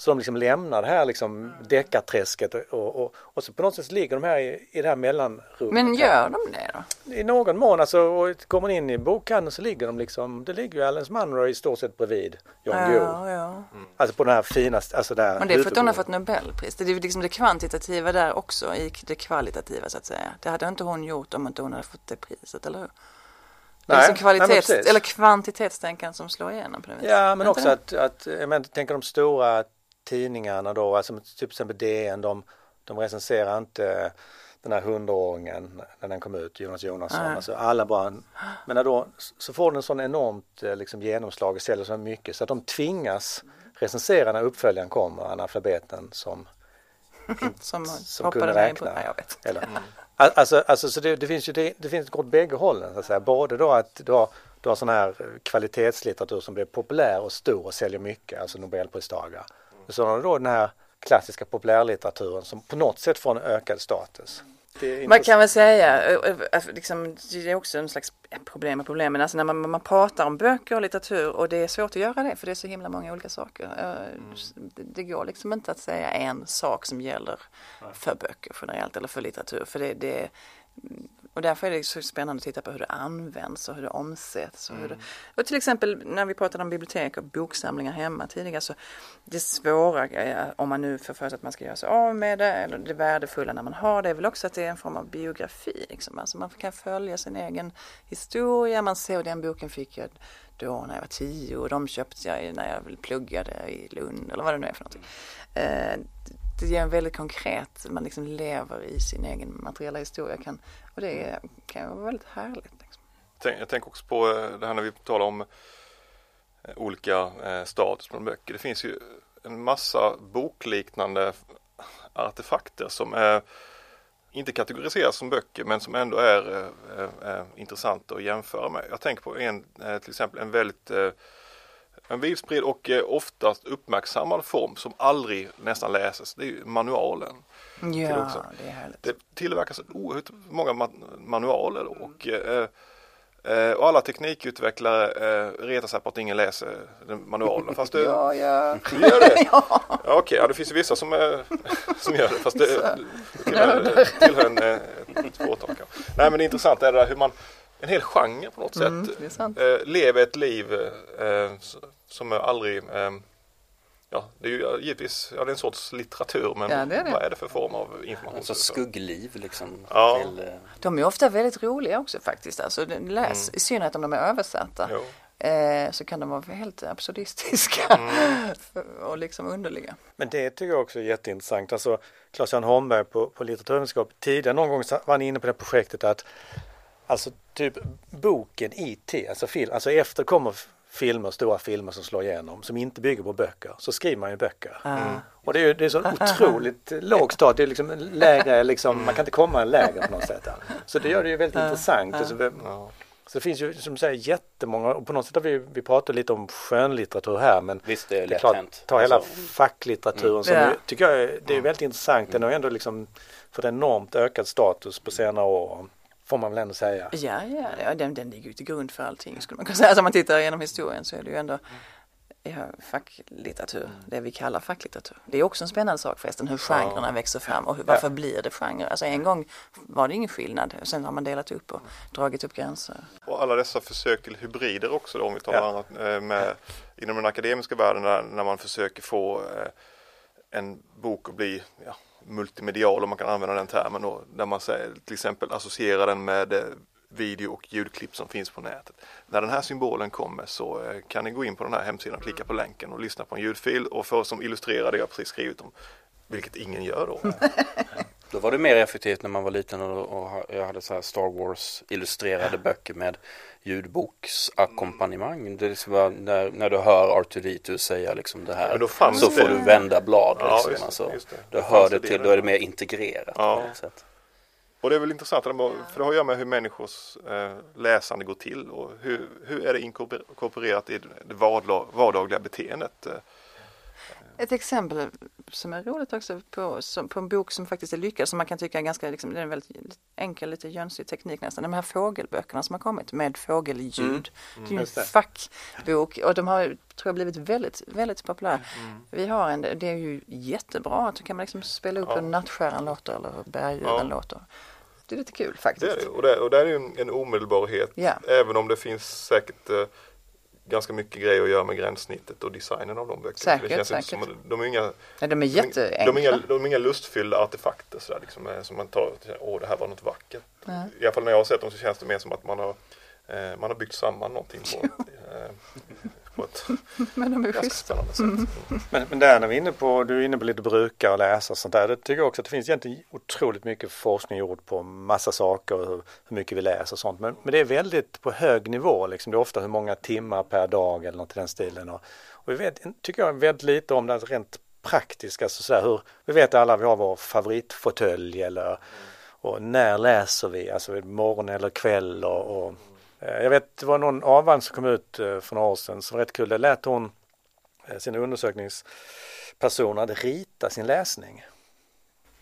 Så de liksom lämnar det här liksom deckarträsket och, och, och så på något sätt ligger de här i, i det här mellanrummet. Men gör de det då? I någon mån alltså, och kommer man in i bokhandeln så ligger de liksom, det ligger ju Alice Munro i stort sett bredvid Jan ja, Guillou. Ja. Mm. Alltså på den här finaste, alltså där. Men det är för att hon har fått Nobelpris. Det är liksom det kvantitativa där också i det kvalitativa så att säga. Det hade inte hon gjort om inte hon hade fått det priset, eller hur? Nej, liksom kvalitets, nej, eller kvantitetstänkande som slår igenom på det viset. Ja, men också att, att jag menar, tänker de stora tidningarna då, alltså typ till exempel DN, de, de recenserar inte den här hundraåringen när den kom ut, Jonas Jonasson. Nej. Alltså alla bara, men då så får den sån enormt eh, liksom, genomslag och säljer så mycket så att de tvingas recensera när uppföljaren kommer, analfabeten som som, som kunde räkna. Nej, jag vet. Eller, mm. Alltså, alltså så det, det, finns ju det, det finns åt bägge hållen så att säga. Både då att du har du har sån här kvalitetslitteratur som blir populär och stor och säljer mycket, alltså nobelpristagare. Och så har du då den här klassiska populärlitteraturen som på något sätt får en ökad status. Man kan väl säga, liksom, det är också en slags problem med problemen, alltså när man, man pratar om böcker och litteratur och det är svårt att göra det för det är så himla många olika saker. Mm. Det, det, går liksom inte att säga en sak som gäller för böcker generellt eller för litteratur för det, det och därför är det så spännande att titta på hur det används och hur det omsätts. Och, hur det, mm. och till exempel när vi pratade om bibliotek och boksamlingar hemma tidigare så det svåra om man nu får för sig att man ska göra sig av med det eller det värdefulla när man har det är väl också att det är en form av biografi. Liksom. Alltså man kan följa sin egen historia, man ser den boken fick jag då när jag var tio och de köpte jag när jag pluggade i Lund eller vad det nu är för någonting. Det ger en väldigt konkret, man liksom lever i sin egen materiella historia kan, och det kan vara väldigt härligt. Liksom. Jag tänker också på eh, det här när vi talar om eh, olika eh, status på böcker. Det finns ju en massa bokliknande artefakter som är inte kategoriseras som böcker men som ändå är, är, är intressanta att jämföra med. Jag tänker på en till exempel en väldigt en vitt spridd och eh, oftast uppmärksammad form som aldrig nästan läses. Det är manualen. Ja, det är härligt. Det tillverkas oerhört många manualer och, eh, eh, och alla teknikutvecklare retar sig på att ingen läser manualen. Fast det, ja, ja. Gör det? ja. ja Okej, okay, ja, det finns ju vissa som, som gör det fast det tillhör, tillhör en, ett fåtal Nej men det intressanta är det där hur man en hel genre på något mm, sätt. Eh, lever ett liv eh, som är aldrig eh, Ja, det är ju givetvis ja, det är en sorts litteratur men ja, det är det. vad är det för form av information? Alltså skuggliv liksom. Ja. Till, eh, de är ofta väldigt roliga också faktiskt. Alltså, läs, mm. I synnerhet om de är översatta. Eh, så kan de vara helt absurdistiska mm. och liksom underliga. Men det tycker jag också är jätteintressant. Alltså Claes-Jan Holmberg på, på litteraturvetenskap tidigare någon gång var han inne på det projektet att Alltså typ boken IT, alltså film, alltså efter kommer filmer, stora filmer som slår igenom som inte bygger på böcker så skriver man ju böcker. Mm. Och det är, det är så otroligt låg stad, det är liksom lägre, liksom, man kan inte komma lägre på något sätt. Så det gör det ju väldigt intressant. Så det finns ju som säger jättemånga och på något sätt har vi, vi pratat lite om skönlitteratur här men Visst det är, det är klart, hänt. ta hela alltså, facklitteraturen mm. som ja. tycker jag det är mm. väldigt intressant. Den har ändå liksom fått enormt ökad status på senare år. Får man väl ändå säga. Ja, ja, ja den, den ligger ju till grund för allting skulle man kunna säga. Alltså om man tittar genom historien så är det ju ändå ja, facklitteratur, mm. det vi kallar facklitteratur. Det är också en spännande sak förresten, hur genrerna ja. växer fram och hur, varför ja. blir det genrer? Alltså en gång var det ingen skillnad, sen har man delat upp och dragit upp gränser. Och alla dessa försök till hybrider också då, om vi tar ja. annat, eh, med, inom den akademiska världen när, när man försöker få eh, en bok att bli ja, multimedial om man kan använda den termen då, där man säger, till exempel associerar den med eh, video och ljudklipp som finns på nätet. När den här symbolen kommer så eh, kan ni gå in på den här hemsidan och klicka på länken och lyssna på en ljudfil och få som illustrerar det jag precis skrivit om, vilket ingen gör då. Då var det mer effektivt när man var liten och, jag hade så här Star Wars illustrerade böcker med ljudboksackompanjemang. Det var när, när du hör R2D2 säga liksom det här så får du vända blad. Ja, liksom. just, alltså, just det. Du hör det till, då är det mer integrerat ja. Och det är väl intressant, för det har att göra med hur människors eh, läsande går till och hur, hur är det inkorporerat i det vardagliga beteendet. Ett exempel som är roligt också på, som, på en bok som faktiskt är lyckad som man kan tycka är ganska, liksom, det är en väldigt enkel, lite jönsig teknik nästan. De här fågelböckerna som har kommit med fågelljud. Mm. Mm, det är ju en fackbok och de har, tror jag, blivit väldigt, väldigt populära. Mm. Vi har en, det är ju jättebra, då kan man liksom spela upp ja. hur nattskäran låter eller hur berguven ja. låter. Det är lite kul faktiskt. Det är det, och det, och det är ju en, en omedelbarhet. Ja. Även om det finns säkert eh, ganska mycket grejer att göra med gränssnittet och designen av de böckerna. Säkert, säkert. Som, de är inga, Nej, de är jätteenkla. De är inga, de är inga lustfyllda artefakter sådär, liksom, eh, som man tar åh det här var något vackert. Mm. I alla fall när jag har sett dem så känns det mer som att man har, eh, man har byggt samman någonting på, eh, på ett men de är ganska spännande sätt. Mm. Men, men där när vi är inne på, du är inne på lite bruka och läsa och sånt där. Det tycker jag också att det finns egentligen otroligt mycket forskning gjord på massa saker och hur, hur mycket vi läser och sånt. Men, men det är väldigt på hög nivå liksom. Det är ofta hur många timmar per dag eller något i den stilen. Och, och vi vet, tycker jag väldigt lite om det rent praktiska. Så, så hur, vi vet alla vi har vår favoritfåtölj eller och när läser vi, alltså morgon eller kväll och, och jag vet det var någon avhandling som kom ut eh, för några år sedan som var rätt kul. Det lät hon eh, sina undersökningspersoner att rita sin läsning.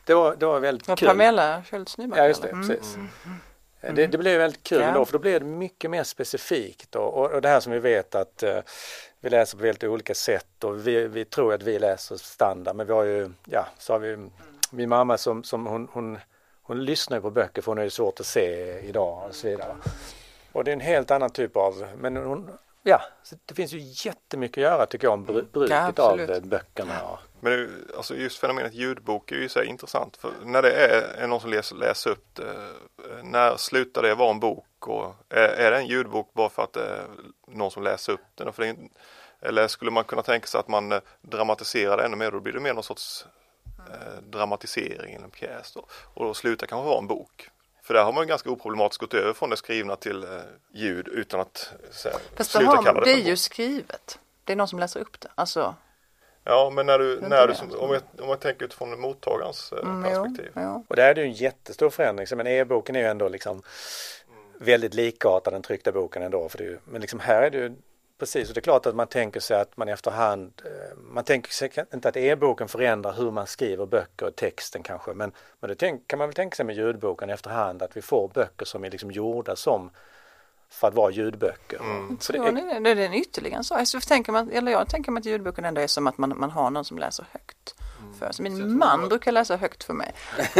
Det var, det var väldigt Ja, kul. Pamela Schultz. Ja, just det, eller? precis. Mm. Det, det blev väldigt kul Ja. då, för då blev det mycket mer specifikt och, och, och det här som vi vet att eh, vi läser på väldigt olika sätt och vi, vi tror att vi läser standard men vi har ju, ja, så har vi min mamma som, som hon, hon, hon lyssnar på böcker för hon är ju svårt att se idag och så vidare. Och det är en helt annan typ av, men hon, ja, det finns ju jättemycket att göra tycker jag om bru, bruket av absolut. eh, böckerna. Och, Men det, alltså just fenomenet ljudbok är ju så här intressant. För när det är, är någon som läser, läser upp det, eh, när slutar det vara en bok? Och är, är det en ljudbok bara för att det är någon som läser upp den? För det är, eller skulle man kunna tänka sig att man eh, dramatiserar det ännu mer? Då blir det mer någon sorts eh, dramatisering eller en pjäs. Då. Och då slutar kanske vara en bok. För där har man ju ganska oproblematiskt gått över från det skrivna till eh, ljud utan att så här, Fast det, sluta har, kalla det det är ju skrivet. Det är någon som läser upp det. Alltså, Ja, men när du, när du som, om, jag, om jag tänker utifrån mottagarens eh, mm, jo, perspektiv. jo. och där är det ju en jättestor förändring. Men e-boken är ju ändå liksom väldigt likartad den tryckta boken ändå. För det är ju, men liksom här är det ju precis, och det är klart att man tänker sig att man efterhand, eh, man tänker sig inte att e-boken förändrar hur man skriver böcker och texten kanske, men, men det tänk, kan man väl tänka sig med ljudboken efterhand att vi får böcker som är liksom gjorda som för att vara ljudböcker. Så det är, ni det? Det är en ytterligare. Så tänker man, eller jag tänker mig att ljudboken ändå är som att man, man har någon som läser högt. För. Så min man brukar läsa högt för mig.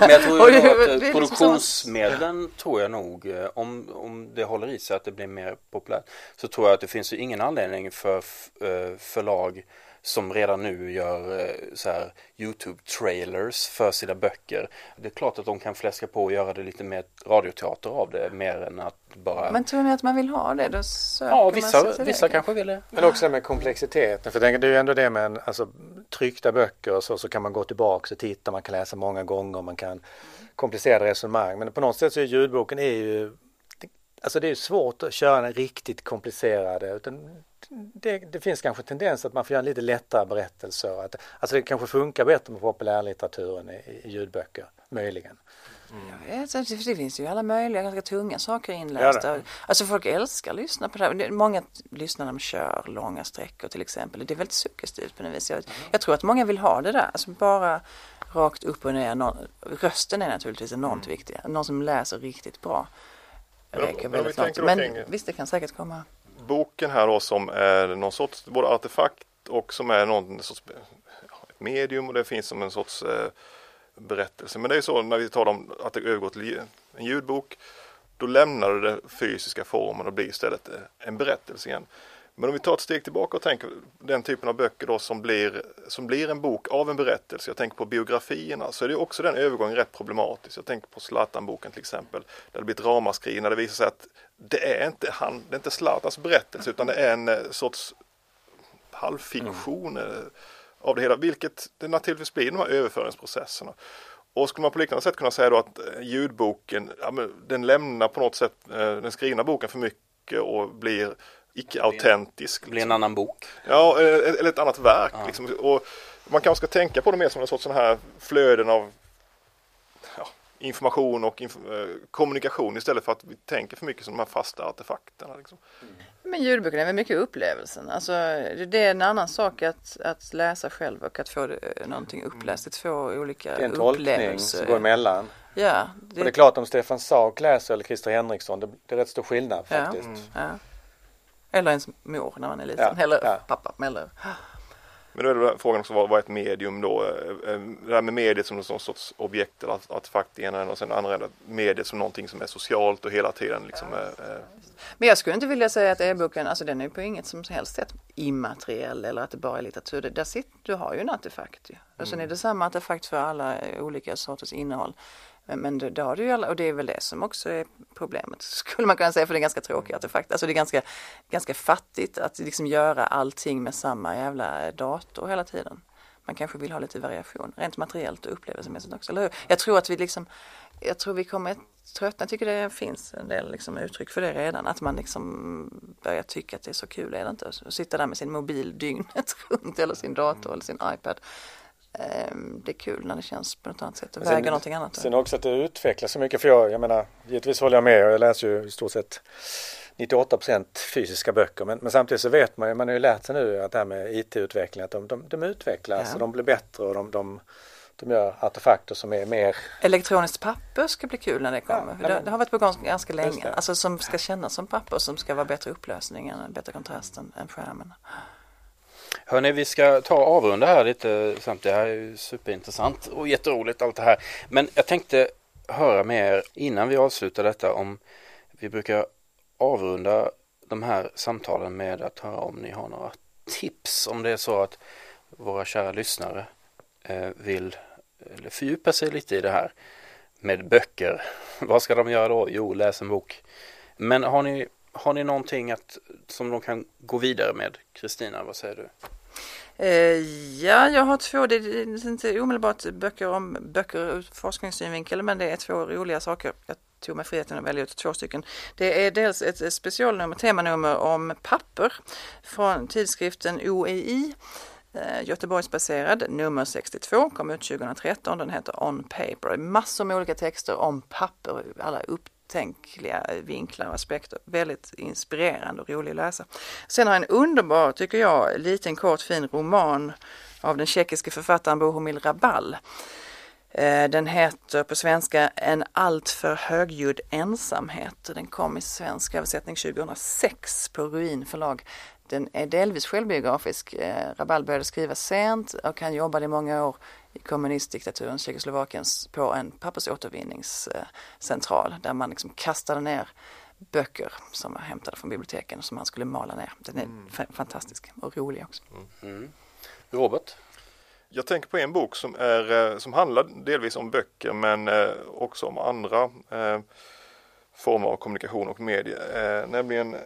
Men jag tror ju att eh, liksom produktionsmedlen tror jag nog, eh, om, om det håller i sig att det blir mer populärt, så tror jag att det finns ju ingen anledning för eh, förlag som redan nu gör eh, så här YouTube-trailers för sina böcker. Det är klart att de kan fläska på och göra det lite mer radioteater av det, mer än att bara... Men tror ni att man vill ha det? Då söker ja, man vissa, vissa det. kanske vill det. Men också det med komplexiteten. För det är ju ändå det med en, alltså, tryckta böcker och så, så kan man gå tillbaka och titta, man kan läsa många gånger, man kan komplicerade resonemang. Men på något sätt så är ljudboken är ju, alltså det är svårt att köra den riktigt komplicerade. Utan det, det finns kanske tendens att man får göra lite lättare berättelser. Att, alltså det kanske funkar bättre med populärlitteraturen i, i ljudböcker, möjligen. Jag vet, för det finns ju alla möjliga ganska tunga saker inlästa. Ja. Alltså folk älskar att lyssna på det här. Många lyssnar när de kör långa sträckor till exempel. Det är väldigt suggestivt på något vis. Jag, jag tror att många vill ha det där. Alltså bara rakt upp och ner. Någon, rösten är naturligtvis enormt viktig. Någon som läser riktigt bra. Räcker väldigt vi långt. Men kring- visst, det kan säkert komma boken här då som är någon sorts både artefakt och som är någon sorts medium och det finns som en sorts eh, berättelse. Men det är så när vi talar om att det övergår till en ljudbok. Då lämnar du den fysiska formen och blir istället eh, en berättelse igen. Men om vi tar ett steg tillbaka och tänker den typen av böcker då som blir, som blir en bok av en berättelse. Jag tänker på biografierna så är det också den övergången rätt problematisk. Jag tänker på Zlatan-boken till exempel. Där det blir ett ramaskri när det visar sig att det är inte, han, det är inte Zlatans berättelse utan det är en eh, sorts halvfiktion eh, av det hela. Vilket det naturligtvis blir de här överföringsprocesserna. Och skulle man på liknande sätt kunna säga då att eh, ljudboken, ja, den lämnar på något sätt den skrivna boken för mycket och blir icke-autentisk. Blir liksom. en annan bok. Ja, eller ett annat verk. Ja. Liksom. Och man kanske ska tänka på det mer som en sorts sån här flöden av information och inf- eh, kommunikation istället för att vi tänker för mycket som de här fasta artefakterna. Liksom. Men ljudboken är väl mycket upplevelsen. Alltså, det det är en annan sak att, att läsa själv och att få det, eh, någonting uppläst. Det är två olika Det är en tolkning upplevelser. som går emellan. Ja, Och det är klart om Stefan Sauk läser eller Christer Henriksson, det, det är rätt stor skillnad Ja. faktiskt. Ja. Eller ens mor när man är liten. Ja, Eller ja. pappa. Eller, Men då är det frågan också vad, är ett medium då? Eh, eh, Det här med mediet som någon sorts objekt eller art- artefakt i ena änden och sen andra änden mediet som någonting som är socialt och hela tiden liksom eh, eh, Men jag skulle inte vilja säga att e-boken, alltså den är på inget som helst sätt immateriell eller att det bara är litteratur. Det- Där sitter, du har ju en artefakt ju. Och sen är det samma artefakt för alla olika sorters innehåll. Eh, men, det, det har du ju alla, och det är väl det som också är problemet skulle man kunna säga för det är ganska tråkigt. artefakt. Alltså det är ganska, ganska fattigt att liksom göra allting med samma jävla dator hela tiden. Man kanske vill ha lite variation, rent materiellt och upplevelsemässigt också, eller hur? Jag tror att vi liksom, jag tror vi kommer tröttna, jag tycker det finns en del liksom uttryck för det redan, att man liksom börjar tycka att det är så kul, är det inte? Att sitta där med sin mobil dygnet runt eller sin dator eller sin iPad. Ehm, det är kul när det känns på något annat sätt och sen- väga någonting annat. Sen också att det utvecklas så mycket för jag, jag menar, givetvis håller jag med och jag läser ju i stort sett 98% fysiska böcker men, men samtidigt så vet man ju, man har ju lärt sig nu att det här med IT-utveckling att de, de, de utvecklas Ja. och de blir bättre och de, de, de gör artefakter som är mer Elektroniskt papper ska bli kul när det kommer. nej, det, det har varit på gång ganska länge. Alltså som ska kännas som papper som ska vara bättre upplösning, än- bättre kontrast än, än skärmen. Hörni, vi ska ta och avrunda här lite samt. Det här är ju superintressant och jätteroligt allt det här. Men jag tänkte höra med er innan vi avslutar detta om vi brukar avrunda de här samtalen med att höra om ni har några tips om det är så att våra kära lyssnare eh, vill eller fördjupa sig lite i det här med böcker. Vad ska de göra då? Jo, läs en bok. Men har ni, har ni någonting att, som de kan gå vidare med? Kristina, vad säger du? Eh, ja, jag har två, det är inte omedelbart böcker om böcker ur forskningssynvinkel men det är två roliga saker. Jag tog mig friheten att välja ut två stycken. Det är dels ett specialnummer, temanummer om papper från tidskriften OEI. Eh, Göteborgsbaserad, nummer 62, kom ut 2013. Den heter On Paper. Massor med olika texter om papper, alla upptänkliga vinklar och aspekter. Väldigt inspirerande och rolig att läsa. Sen har jag en underbar, tycker jag, liten kort fin roman av den tjeckiske författaren Bohumil Rabal. Eh, den heter på svenska En alltför högljudd ensamhet. Den kom i svensk översättning 2006 på Ruin förlag. Den är delvis självbiografisk. Eh, Rabal började skriva sent och han jobbade i många år i kommunistdiktaturen Tjeckoslovakiens på en pappersåtervinningscentral där man liksom kastade ner böcker som var hämtade från biblioteken och som han skulle mala ner. Den är fa- fantastisk och rolig också. Mm. Robert? Jag tänker på en bok som, är, eh, som handlar delvis om böcker men eh, också om andra eh, former av kommunikation och media. Eh, nämligen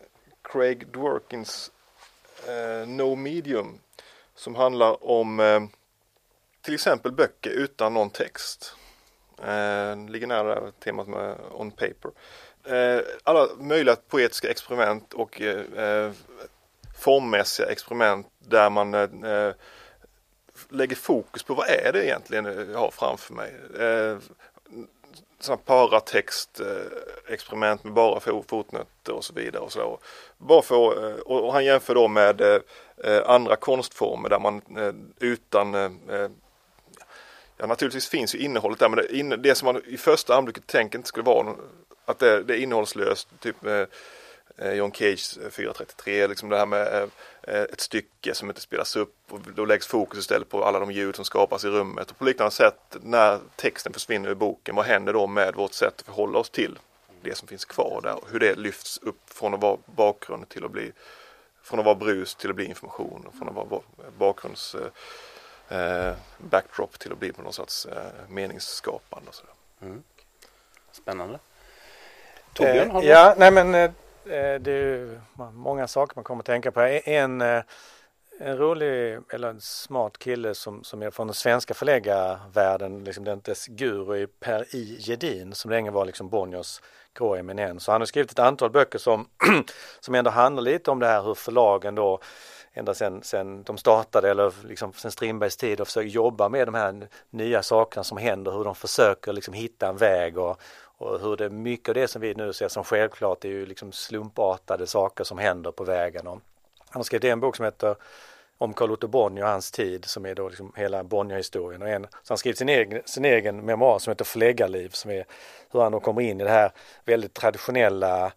Craig Dworkins eh, No Medium som handlar om eh, till exempel böcker utan någon text. Eh, ligger nära det temat med On Paper. Eh, alla möjliga poetiska experiment och eh, eh formmässiga experiment där man eh, eh, lägger fokus på vad är det egentligen jag har framför mig. Eh, sådana paratext eh, experiment med bara fotnötter och så vidare och så. Bara för, eh, och han jämför då med eh, andra konstformer där man eh, utan eh, Ja naturligtvis finns ju innehållet där men det, in, det som man i första anblicket tänker inte skulle vara att det, det är innehållslöst. Typ eh, eh John Cage 433, eh, liksom det här med eh, eh, ett stycke som inte spelas upp och då läggs fokus istället på alla de ljud som skapas i rummet. Och på liknande sätt när texten försvinner ur boken, vad händer då med vårt sätt att förhålla oss till det som finns kvar där? Hur det lyfts upp från att vara bakgrund till att bli från att vara brus till att bli information och från att vara bakgrunds eh, eh, backdrop till att bli på någon sorts eh, meningsskapande och sådär. Mm. Spännande. Torbjörn, har Eh, du ja, nej men eh, eh, det är ju många saker man kommer att tänka på. En, eh, en rolig eller en smart kille som, som är från den svenska förläggarvärlden, liksom den dess guru är Per I. Gedin som länge var liksom Bonniers grå eminens. Så han har skrivit ett antal böcker som, som ändå handlar lite om det här hur förlagen då ända sen, sen de startade eller liksom sen Strindbergs tid och försöker jobba med de här nya sakerna som händer, hur de försöker liksom hitta en väg och, och hur det mycket av det som vi nu ser som självklart är ju liksom slumpartade saker som händer på vägen. Och han har skrivit en bok som heter om Carl Otto Bonnier och hans tid som är då liksom hela Bonnier-historien och en, så han skrivit sin egen, sin egen memoar som heter Förläggarliv som är hur han då kommer in i det här väldigt traditionella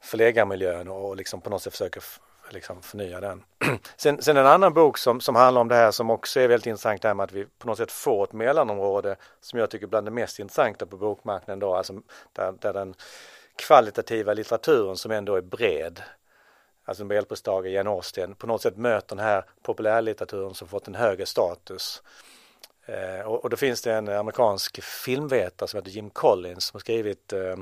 förläggarmiljön och liksom på något sätt försöker liksom förnya den. sen, sen en annan bok som, som handlar om det här som också är väldigt intressant det här med att vi på något sätt får ett mellanområde som jag tycker är bland det mest intressanta på bokmarknaden då, alltså där, där den kvalitativa litteraturen som ändå är bred alltså Nobelpristagare Jane Austen på något sätt möter den här populärlitteraturen som fått en högre status. Eh, och, och då finns det en amerikansk filmvetare som heter Jim Collins som har skrivit eh,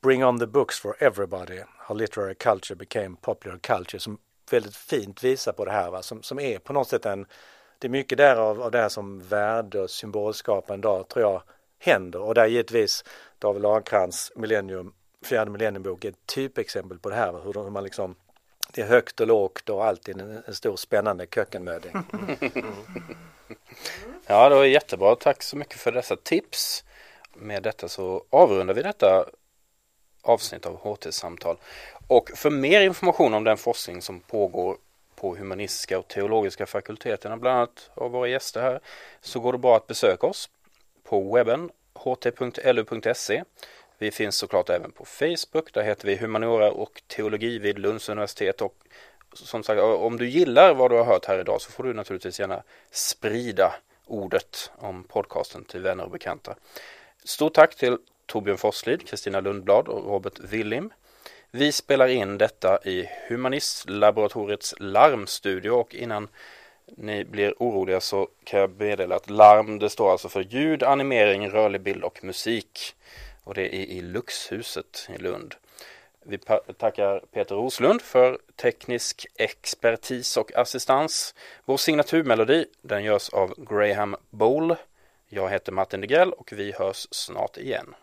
Bring on the books for everybody, how literary culture became popular culture som väldigt fint visar på det här va? Som, som är på något sätt en det är mycket därav av det här som värde och symbolskapande idag tror jag händer och där givetvis David Lagercrantz Millennium, fjärde millenniumbok är ett typexempel på det här va? hur, hur man liksom det är högt och lågt och alltid en, en stor spännande kökkenmödding. Ja, det var jättebra. Tack så mycket för dessa tips. Med detta så avrundar vi detta avsnitt av HT-samtal. Och för mer information om den forskning som pågår på humanistiska och teologiska fakulteterna, bland annat av våra gäster här, så går det bra att besöka oss på webben ht.lu.se. Vi finns såklart även på Facebook, där heter vi Humaniora och teologi vid Lunds universitet och som sagt, om du gillar vad du har hört här idag så får du naturligtvis gärna sprida ordet om podcasten till vänner och bekanta. Stort tack till Torbjörn Forslid, Kristina Lundblad och Robert Willim. Vi spelar in detta i Humanistlaboratoriets larmstudio och innan ni blir oroliga så kan jag meddela att larm det står alltså för ljud, animering, rörlig bild och musik. Och det är i Luxhuset i Lund. Vi tackar Peter Roslund för teknisk expertis och assistans. Vår signaturmelodi den görs av Graham Bowl. Jag heter Martin Degrell och vi hörs snart igen.